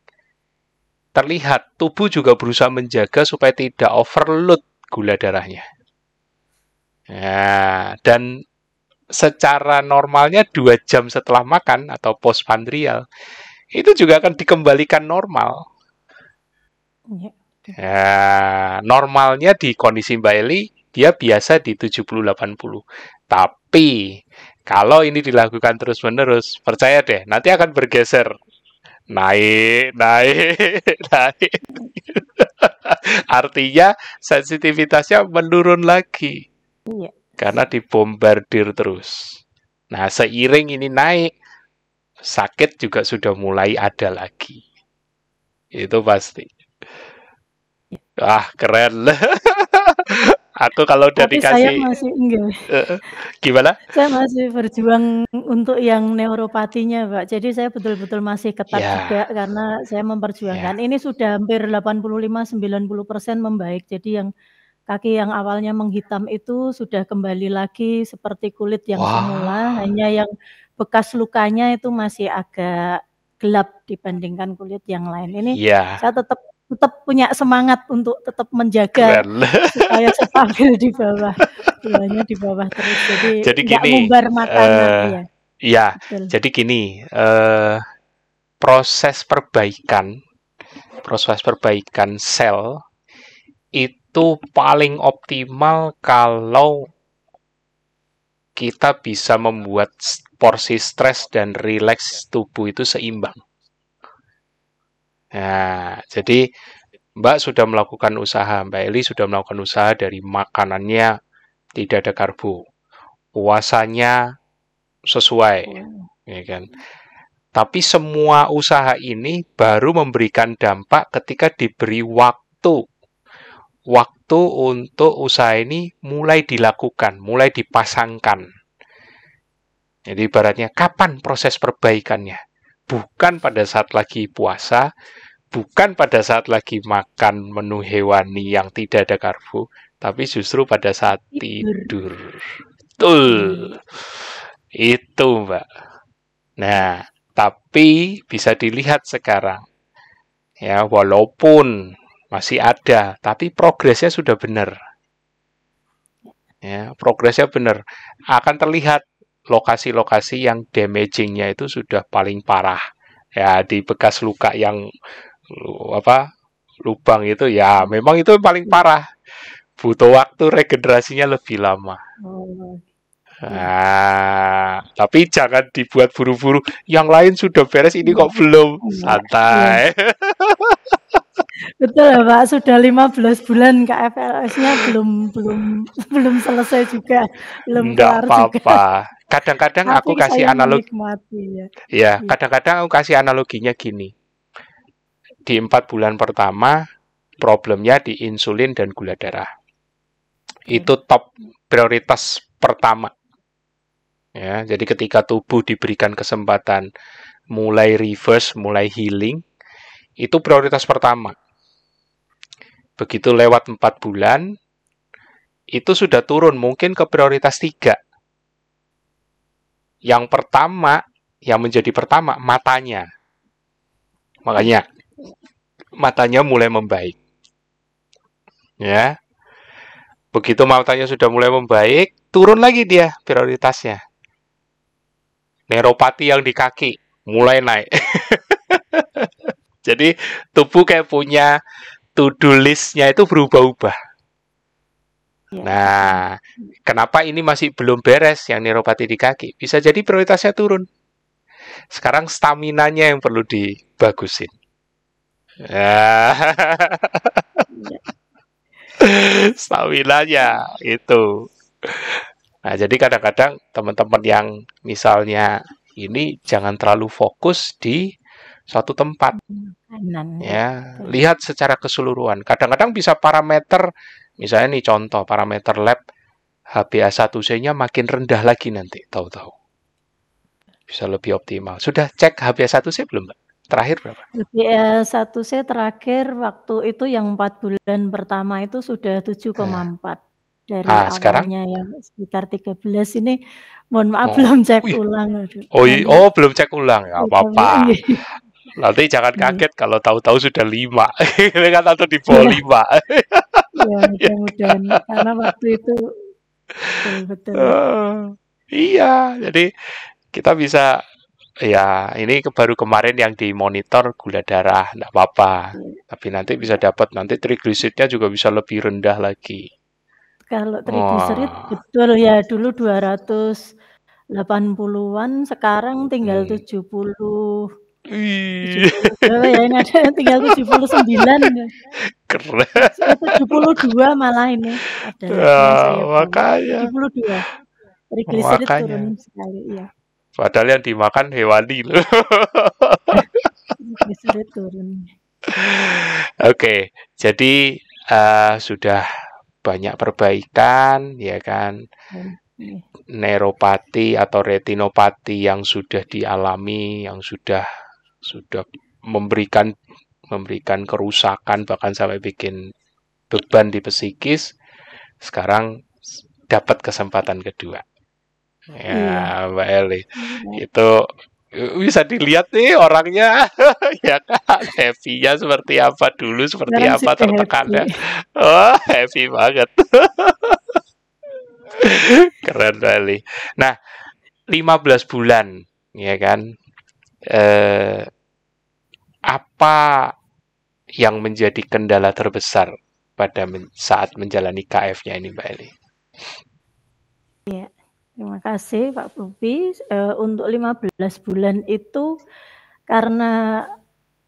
terlihat tubuh juga berusaha menjaga supaya tidak overload gula darahnya. Nah, dan secara normalnya 2 jam setelah makan atau postprandial, itu juga akan dikembalikan normal. Iya. Ya, normalnya di kondisi Mbak Eli dia biasa di 70-80. Tapi kalau ini dilakukan terus-menerus, percaya deh, nanti akan bergeser. Naik, naik, *laughs* naik. Artinya sensitivitasnya menurun lagi. Iya. Karena dibombardir terus. Nah, seiring ini naik, sakit juga sudah mulai ada lagi. Itu pasti. Ah, keren. *laughs* Aku kalau udah Tapi dikasih saya masih enggak. uh, gimana? Saya masih berjuang untuk yang neuropatinya, Pak. Jadi saya betul-betul masih ketat Ya. juga karena saya memperjuangkan. Ini sudah hampir 85-90% membaik. Jadi yang kaki yang awalnya menghitam itu sudah kembali lagi seperti kulit yang semula, Wah. hanya yang bekas lukanya itu masih agak gelap dibandingkan kulit yang lain. Ini Iya. saya tetap tetap punya semangat untuk tetap menjaga Keren. supaya *laughs* stabil di bawah. Gulanya di bawah terus. Jadi Jadi gini, ngumbar matanya. Iya, Betul. jadi gini, eh, proses perbaikan, proses perbaikan sel itu paling optimal kalau kita bisa membuat porsi stres dan rileks tubuh itu seimbang. Nah, jadi Mbak sudah melakukan usaha, Mbak Eli sudah melakukan usaha dari makanannya tidak ada karbo, puasanya sesuai, Oh, ya kan? Tapi semua usaha ini baru memberikan dampak ketika diberi waktu. Waktu untuk usaha ini mulai dilakukan, mulai dipasangkan. Jadi ibaratnya kapan proses perbaikannya? Bukan pada saat lagi puasa, bukan pada saat lagi makan menu hewani yang tidak ada karbo, tapi justru pada saat tidur. Betul. Itu, Mbak. Nah, tapi bisa dilihat sekarang. Ya, walaupun masih ada, tapi progresnya sudah benar. Ya, progresnya benar. Akan terlihat lokasi-lokasi yang damagingnya itu sudah paling parah. Ya, di bekas luka yang apa lubang itu ya memang itu yang paling parah. Butuh waktu regenerasinya lebih lama. Oh, iya. Nah, tapi jangan dibuat buru-buru. Yang lain sudah beres, ini kok Iya. belum. Iya. Iya. Santai. *laughs* Betul ya, Pak. Sudah 15 bulan KFLS-nya belum belum *laughs* belum selesai juga, belum juga. apa-apa. Kadang-kadang aku kasih analogi, ya. ya, Iya. kadang-kadang aku kasih analoginya gini. Di empat bulan pertama, problemnya di insulin dan gula darah. Itu top prioritas pertama. Ya, jadi ketika tubuh diberikan kesempatan mulai reverse, mulai healing, itu prioritas pertama. Begitu lewat empat bulan, itu sudah turun mungkin ke prioritas tiga. Yang pertama, yang menjadi pertama, matanya. Makanya, matanya mulai membaik. Ya, begitu matanya sudah mulai membaik, turun lagi dia prioritasnya. Neuropati yang di kaki mulai naik. *laughs* Jadi tubuh kayak punya to-do list-nya itu berubah-ubah. Iya. Nah, kenapa ini masih belum beres yang neuropati di kaki? Bisa jadi prioritasnya turun. Sekarang staminanya yang perlu dibagusin. Ya. *laughs* Staminanya itu. Nah, jadi kadang-kadang teman-teman yang misalnya ini jangan terlalu fokus di suatu tempat Kanan. ya. Lihat secara keseluruhan. Kadang-kadang bisa parameter misalnya nih contoh parameter lab HbA1c-nya makin rendah lagi nanti, tahu-tahu. Bisa lebih optimal. Sudah cek HbA1c belum, Mbak? Terakhir berapa? HbA1c terakhir waktu itu yang 4 bulan pertama itu sudah 7,4. Dari Ah, sekarang? awalnya yang sekitar 13 ini mohon maaf Oh, belum cek wih. ulang. aduh. Oh, i- Hanya oh belum cek ulang. Ya, apa-apa. Iya. *laughs* Nanti jangan Iya. kaget kalau tahu-tahu sudah lima. *laughs* Ini kan atau di bawah Iya. lima. Ya, *laughs* mudah-mudahan karena waktu itu betul-betul. Eh, iya, jadi kita bisa ya ini ke- baru kemarin yang dimonitor gula darah, enggak apa-apa. Iya. Tapi nanti bisa dapat nanti triglyceridnya juga bisa lebih rendah lagi. Kalau triglycerid Wah. betul ya dulu 280-an sekarang tinggal Hmm. 70 Wih. 70 berapa ya ini ada tinggal 79 ya. Keren. Eh, 72 malah ini ada yang Ah, bawa. makanya. 72. Triglycerid Makanya. turun sekali, iya. Padahal yang dimakan hewani loh. *laughs* Turun. Oke, jadi eh, sudah banyak perbaikan ya kan neuropati atau retinopati yang sudah dialami yang sudah sudah memberikan memberikan kerusakan bahkan sampai bikin beban di psikis sekarang dapat kesempatan kedua. Ya Mbak Eli. Iya. itu eh, bisa dilihat nih orangnya. *laughs* Ya kan happy-nya seperti apa dulu seperti apa tertekannya. happy. *laughs* oh happy banget. *laughs* Keren Bali nah 15 bulan ya kan? Eh, apa yang menjadi kendala terbesar pada men- saat menjalani KF-nya ini Mbak Eli Terima kasih Pak Bobi. Eh, untuk 15 bulan itu karena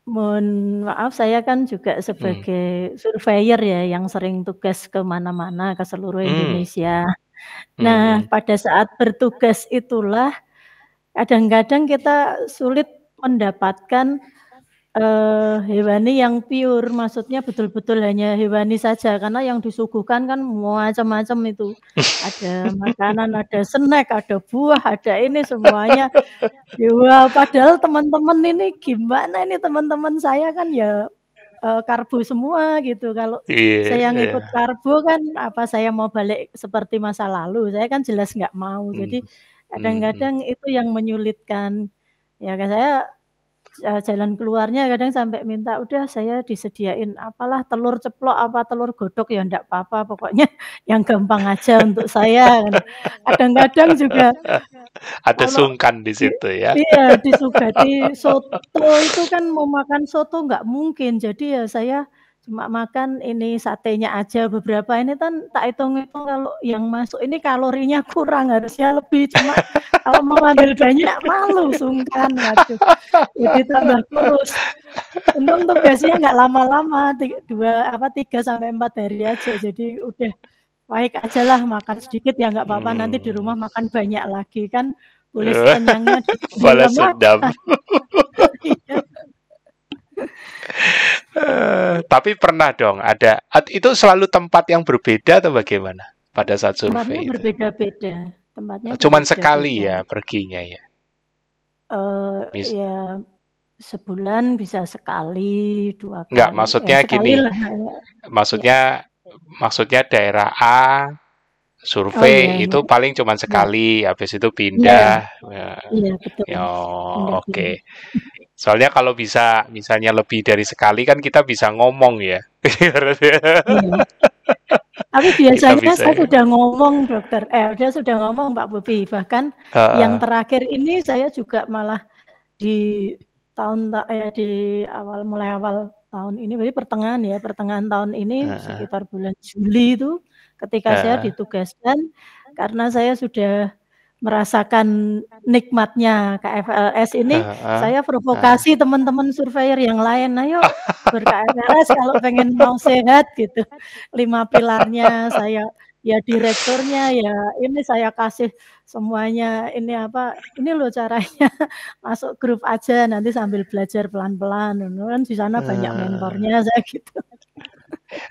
mohon maaf saya kan juga sebagai surveyor ya yang sering tugas ke mana-mana ke seluruh Hmm. Indonesia. Nah, Hmm. pada saat bertugas itulah kadang-kadang kita sulit mendapatkan eh, hewani yang pure, maksudnya betul-betul hanya hewani saja karena yang disuguhkan kan macam-macam itu. *laughs* Ada makanan, ada snack, ada buah, ada ini semuanya. Ya, padahal teman-teman ini gimana ini teman-teman saya kan ya eh, karbo semua gitu. Kalau Iya, saya iya. ngikut karbo kan apa saya mau balik seperti masa lalu? Saya kan jelas nggak mau. Hmm. Jadi Hmm. kadang-kadang itu yang menyulitkan. Ya kan saya jalan keluarnya kadang sampai minta udah saya disediain apalah telur ceplok apa telur godok ya enggak apa-apa pokoknya *laughs* yang gampang aja untuk saya. Kadang-kadang juga Ada kalau sungkan di di situ ya. iya disugati soto itu kan mau makan soto nggak mungkin. Jadi ya saya cuma makan ini satenya aja beberapa. Ini kan tak hitung-hitung kalau yang masuk ini kalorinya kurang harusnya lebih. Cuma *laughs* kalau mau ambil banyak malu sungkan. Waduh jadi tambah kurus. Untung tugasnya nggak lama-lama dua apa tiga sampai empat hari aja. Jadi udah baik aja lah makan sedikit ya nggak apa-apa. Nanti di Hmm. rumah makan banyak lagi kan. Boleh di Balas *laughs* dendam. Iya. Eh, tapi pernah dong ada itu selalu tempat yang berbeda atau bagaimana pada saat tempatnya survei itu? berbeda-beda tempatnya Cuman sekali berbeda-beda ya perginya ya. eh Mis- ya sebulan bisa sekali dua Enggak, kali maksudnya ya sekali gini. lah ya. Maksudnya maksudnya daerah A oh survei iya itu iya paling cuman iya sekali, habis itu iya pindah. Ya, iya betul ya, oke. Soalnya kalau bisa misalnya lebih dari sekali kan kita bisa ngomong ya. iya tapi biasanya bisa saya sudah ngomong dokter eh udah sudah ngomong Pak Bobi bahkan yang Heeh. terakhir ini saya juga malah di tahun ta- eh, di awal mulai awal tahun ini berarti pertengahan ya pertengahan tahun ini Heeh. sekitar bulan Juli itu ketika saya Heeh. ditugaskan karena saya sudah merasakan nikmatnya KFLS ini Heeh. saya Heeh. provokasi teman-teman surveyor yang lain ayo *laughs* ber-KFLS kalau pengen mau sehat gitu lima pilarnya saya ya direkturnya ya ini saya kasih semuanya ini apa ini loh caranya *laughs* masuk grup aja nanti sambil belajar pelan-pelan kan di sana banyak Eh, mentornya *laughs* saya gitu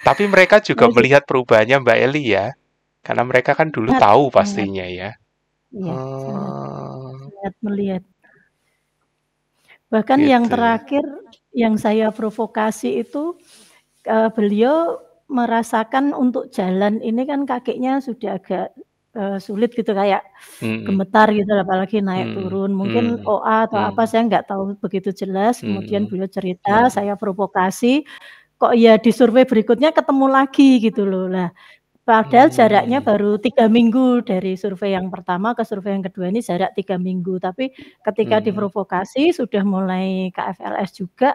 Tapi mereka juga Saya melihat perubahannya Mbak Eli ya. Karena mereka kan dulu sangat tahu sangat pastinya ya. Iya sangat Oh, sangat melihat. Bahkan yang gitu. terakhir yang saya provokasi itu eh, beliau merasakan untuk jalan ini kan kakinya sudah agak eh, sulit gitu kayak Mm-mm. gemetar gitu apalagi naik Mm, turun. Mungkin mm, OA atau apa mm, saya nggak tahu begitu jelas. Kemudian mm, beliau cerita mm, saya provokasi kok ya di survei berikutnya ketemu lagi gitu loh. Lah padahal jaraknya mm, baru tiga minggu dari survei yang pertama ke survei yang kedua ini jarak tiga minggu tapi ketika mm, diprovokasi sudah mulai KFLS juga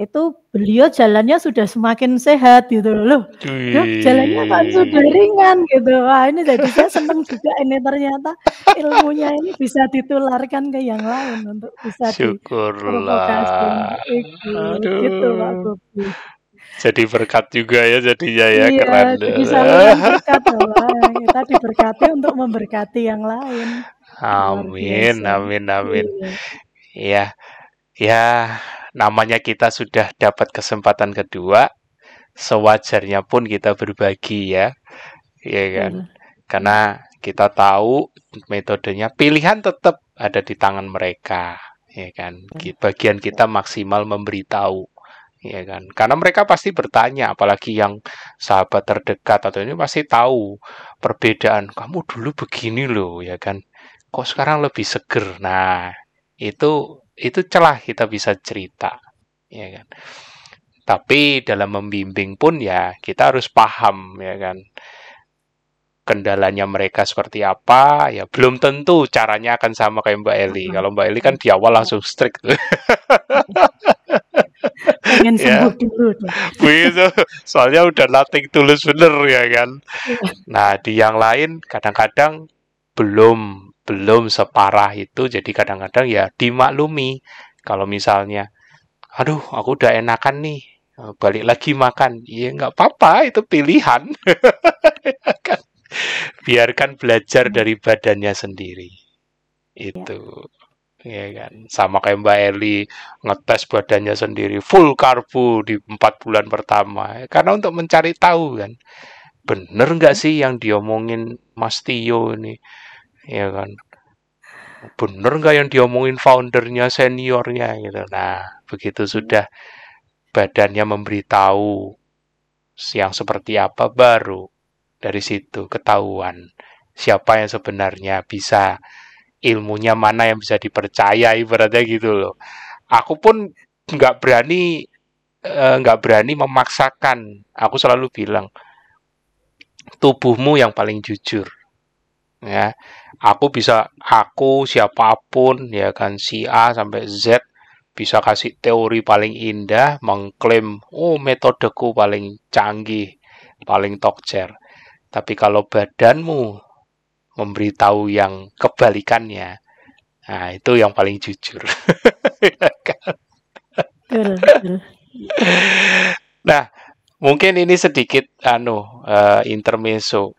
itu beliau jalannya sudah semakin sehat gitu loh. Loh, jalannya kan sudah ringan gitu. Wah, ini jadi saya senang juga ini ternyata ilmunya ini bisa ditularkan ke yang lain untuk bisa diprovokasi. Gitu, gitu Pak Bobi. Jadi berkat juga ya jadinya ya iya, keren. Jadi saling berkat Allah. Kita diberkati untuk memberkati yang lain. Amin, amin, amin. Iya. Ya, ya namanya kita sudah dapat kesempatan kedua, sewajarnya pun kita berbagi ya, ya kan? Hmm. Karena kita tahu metodenya, pilihan tetap ada di tangan mereka, ya kan? Bagian kita maksimal memberitahu, ya kan? Karena mereka pasti bertanya, apalagi yang sahabat terdekat atau ini pasti tahu perbedaan. Kamu dulu begini loh, ya kan? Kok sekarang lebih seger? Nah, itu itu celah kita bisa cerita ya kan tapi dalam membimbing pun ya kita harus paham ya kan kendalanya mereka seperti apa ya belum tentu caranya akan sama kayak Mbak Eli kalau Mbak Eli kan di awal langsung strict *laughs* pengen ya. sembuh ya. dulu begitu soalnya udah nothing tulus bener ya kan? Iya. nah di yang lain kadang-kadang belum belum separah itu. Jadi kadang-kadang ya dimaklumi. Kalau misalnya aduh aku udah enakan nih eh, balik lagi makan. Ya nggak apa-apa itu pilihan. *laughs* Biarkan belajar dari badannya sendiri. Itu ya. kan? Sama kayak Mbak Eli ngetes badannya sendiri full karbo di empat bulan pertama. Karena untuk mencari tahu kan bener nggak sih yang diomongin Mas Tio ini? Ya kan? Bener nggak yang diomongin foundernya seniornya gitu? Nah begitu sudah badannya memberitahu yang seperti apa baru dari situ ketahuan siapa yang sebenarnya bisa ilmunya mana yang bisa dipercaya ibaratnya gitu loh. Aku pun nggak berani eh, nggak uh, berani memaksakan. Aku selalu bilang tubuhmu yang paling jujur. Ya aku bisa aku siapa pun ya kan si A sampai Z bisa kasih teori paling indah mengklaim oh metodeku paling canggih paling tokcer. Tapi kalau badanmu memberitahu yang kebalikannya nah itu yang paling jujur *laughs* nah mungkin ini sedikit anu uh, intermezzo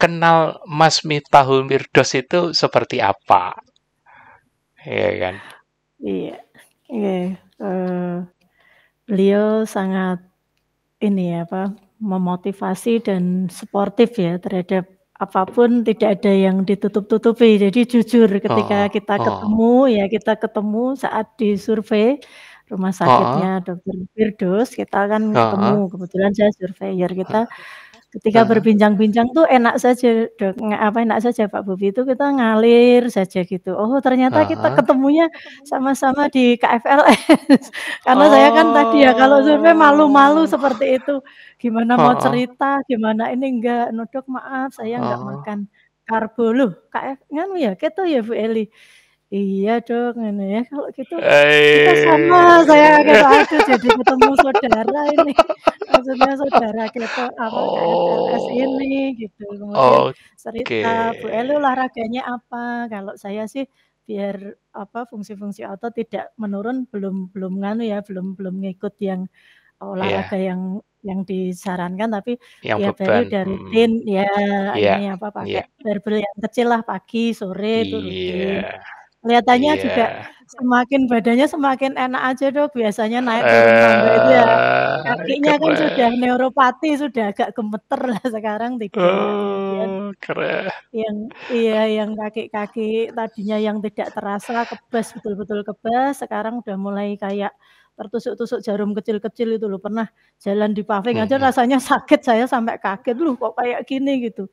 kenal Mas Miftahul Mirdos itu seperti apa? Iya kan? Iya, iya. Uh, beliau sangat ini ya apa memotivasi dan sportif ya terhadap apa pun tidak ada yang ditutup-tutupi. Jadi jujur ketika oh, kita oh. ketemu ya kita ketemu saat di survei rumah sakitnya oh. Dokter Firdos kita kan oh. ketemu kebetulan saya surveyor kita Ketika berbincang-bincang tuh enak saja, Dok, apa, enak saja Pak Bobi itu kita ngalir saja gitu. Oh ternyata kita ketemunya sama-sama di KFLS. *laughs* Karena saya kan tadi ya kalau survei malu-malu oh. seperti itu. Gimana mau cerita, gimana ini enggak, "No Dok maaf saya enggak makan karbo." Loh KF nganu ya keto ya Bu Eli? Iya dong, ini ya, kalau gitu kita sama, saya kayak aduh jadi ketemu saudara ini, maksudnya saudara kita apa, oh. ini gitu, kemudian cerita, "Bu Eli olahraganya apa?" Kalau saya sih biar apa, fungsi-fungsi otot tidak menurun, belum belum nganu ya, belum belum ngikut yang olahraga yeah. yang yang disarankan, tapi yang ya beban, dari dari rutin ya yeah. ini apa, pakai yeah. barbel yang kecil lah pagi, sore itu rutin. Kelihatannya yeah. juga semakin badannya semakin enak aja Dok, biasanya naik turun tangga itu ya, kakinya kan sudah neuropati, sudah agak gemeter lah sekarang tidak. Kemudian Oh, keren. yang iya, yang kaki-kaki tadinya yang tidak terasa kebas, betul-betul kebas, sekarang udah mulai kayak tertusuk-tusuk jarum kecil-kecil itu loh, pernah jalan di paving aja rasanya sakit, saya sampai kaget, "Loh kok kayak gini?" Gitu.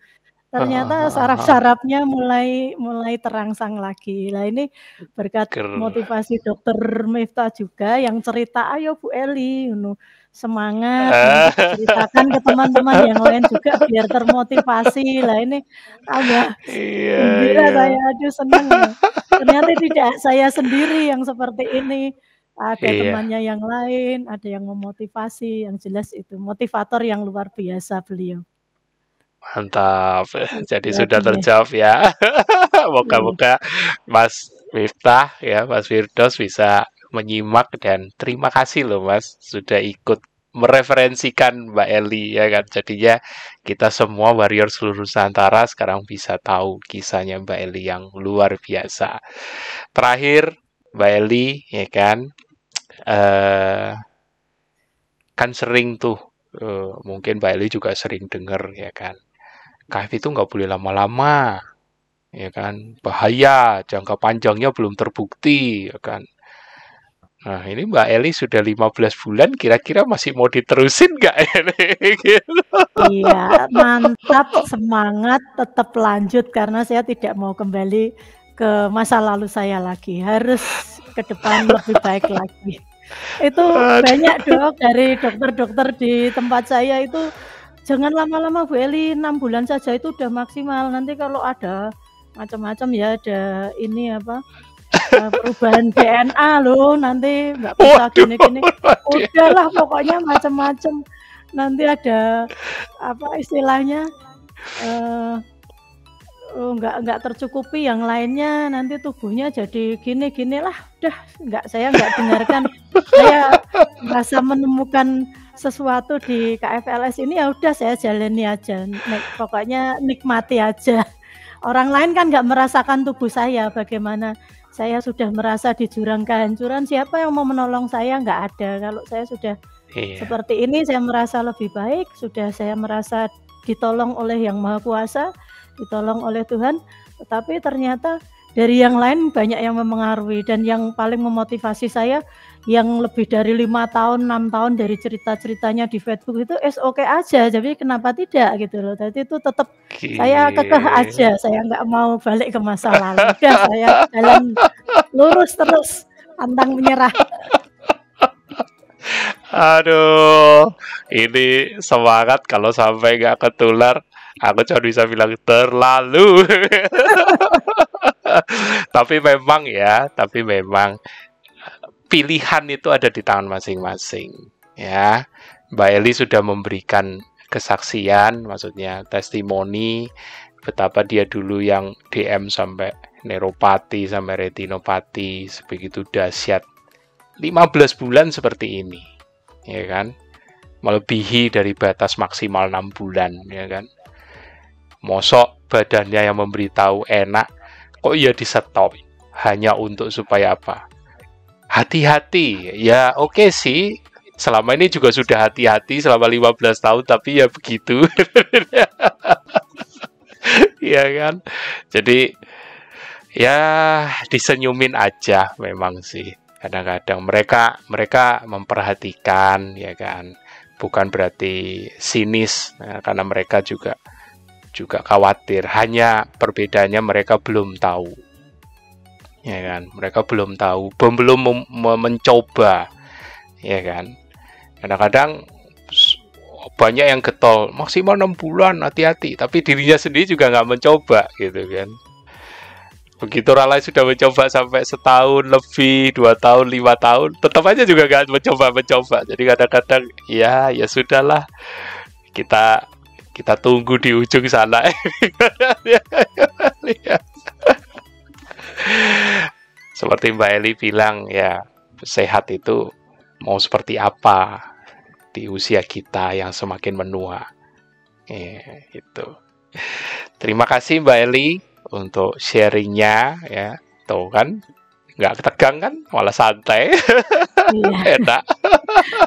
Ternyata saraf-sarafnya mulai mulai terangsang lagi. Nah ini berkat Ker motivasi dokter Miftah juga yang cerita, "Ayo Bu Eli," semangat untuk ceritakan ke teman-teman yang lain juga biar termotivasi. Lah ini tambah Iya gembira iya. saya, aduh senang ya. Ternyata tidak saya sendiri yang seperti ini. ada iya. temannya yang lain, ada yang memotivasi, yang jelas itu motivator yang luar biasa beliau. Mantap. *laughs* Jadi ya, sudah terjawab ya. *laughs* Moga-moga Mas Miftah ya, Mas Firdos bisa menyimak dan terima kasih loh Mas sudah ikut mereferensikan Mbak Eli ya kan. Jadinya kita semua warrior seluruh Nusantara sekarang bisa tahu kisahnya Mbak Eli yang luar biasa. Terakhir Mbak Eli ya kan uh, kan sering tuh uh, mungkin Mbak Eli juga sering dengar ya kan KF itu nggak boleh lama-lama ya kan? Bahaya jangka panjangnya belum terbukti ya kan? Nah, ini Mbak Eli sudah 15 bulan, kira-kira masih mau diterusin nggak *laughs* Iya, mantap, semangat, tetap lanjut karena saya tidak mau kembali ke masa lalu saya lagi. Harus ke depan lebih baik lagi. Itu banyak dok dari dokter-dokter di tempat saya itu jangan lama-lama Bu Eli, 6 bulan saja itu udah maksimal. Nanti kalau ada macam-macam ya ada ini apa uh, perubahan DNA loh nanti nggak bisa gini-gini. Udahlah pokoknya macam-macam. Nanti ada apa istilahnya uh, nggak nggak tercukupi yang lainnya nanti tubuhnya jadi gini gini lah udah nggak saya nggak dengarkan. Saya merasa menemukan sesuatu di KFLS ini ya udah saya jalani aja. Nek, pokoknya nikmati aja. Orang lain kan nggak merasakan tubuh saya bagaimana saya sudah merasa di jurang kehancuran siapa yang mau menolong saya? Nggak ada. Kalau saya sudah iya. seperti ini saya merasa lebih baik sudah saya merasa ditolong oleh yang maha kuasa ditolong oleh Tuhan tetapi ternyata dari yang lain banyak yang mempengaruhi dan yang paling memotivasi saya yang lebih dari lima tahun enam tahun dari cerita ceritanya di Facebook itu es oke okay aja jadi kenapa tidak? Gitu loh. Jadi itu tetap saya kekeh aja saya nggak mau balik ke masa lalu. Udah saya jalan lurus terus pantang menyerah. Aduh, ini semangat kalau sampai nggak ketular, aku cuma bisa bilang terlalu. *laughs* *laughs* tapi memang ya, tapi memang pilihan itu ada di tangan masing-masing ya. Mbak Eli sudah memberikan kesaksian maksudnya testimoni betapa dia dulu yang DM sampai neuropati sampai retinopati sebegitu dahsyat. 15 bulan seperti ini ya kan? Melebihi dari batas maksimal 6 bulan ya kan? Mosok badannya yang memberitahu enak kok iya di stop? Hanya untuk supaya apa? Hati-hati. Ya oke okay sih. Selama ini juga sudah hati-hati selama 15 tahun tapi ya begitu. *laughs* Ya kan? Jadi ya disenyumin aja memang sih. Kadang-kadang mereka mereka memperhatikan ya kan? Bukan berarti sinis nah, karena mereka juga juga khawatir. Hanya perbedaannya mereka belum tahu. Ya kan? Mereka belum tahu. Belum mencoba. Ya kan? Kadang-kadang banyak yang getol. Maksimal enam bulan hati-hati. Tapi dirinya sendiri juga nggak mencoba gitu kan? Begitu orang sudah mencoba sampai setahun lebih dua tahun lima tahun tetap aja juga nggak mencoba mencoba jadi kadang-kadang ya ya sudahlah. Kita kita tunggu di ujung sana *laughs* seperti Mbak Eli bilang ya sehat itu mau seperti apa di usia kita yang semakin menua. Eh, itu. Terima kasih Mbak Eli untuk sharingnya ya. Tuh kan nggak tegang kan malah santai iya. *laughs* enak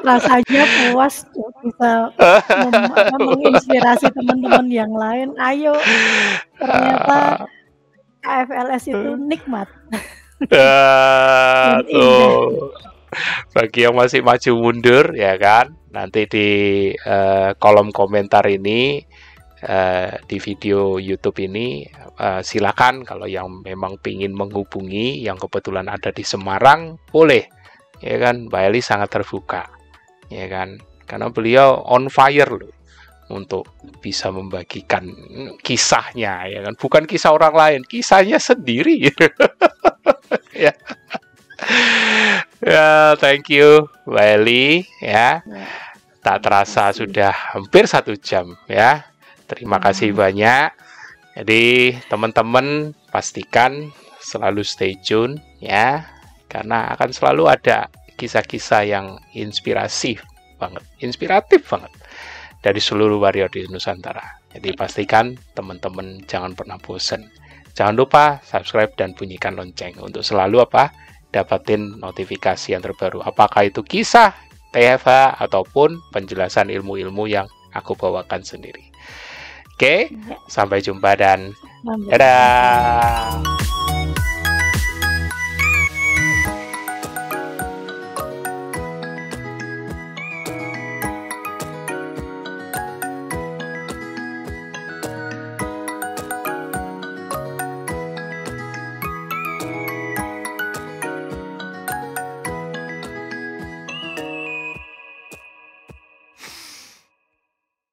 rasanya puas bisa *laughs* menginspirasi teman-teman yang lain ayo ternyata KFLS itu hmm. nikmat. *laughs* Uh, tuh. Bagi yang masih maju mundur ya kan, nanti di uh, kolom komentar ini uh, di video YouTube ini uh, silakan kalau yang memang ingin menghubungi yang kebetulan ada di Semarang boleh. Ya kan? Mbak Eli sangat terbuka. Ya kan? Karena beliau on fire loh untuk bisa membagikan kisahnya ya kan? Bukan kisah orang lain kisahnya sendiri. *laughs* Ya. Ya, thank you, Mbak Eli. Ya, tak terasa sudah hampir satu jam ya. Terima kasih banyak. Jadi teman-teman pastikan selalu stay tune ya, karena akan selalu ada kisah-kisah yang inspirasi banget, inspiratif banget dari seluruh warrior di Nusantara. Jadi pastikan teman-teman jangan pernah bosan. Jangan lupa subscribe dan bunyikan lonceng untuk selalu apa? dapatin notifikasi yang terbaru. Apakah itu kisah TFH ataupun penjelasan ilmu-ilmu yang aku bawakan sendiri. Oke, sampai jumpa dan dadah.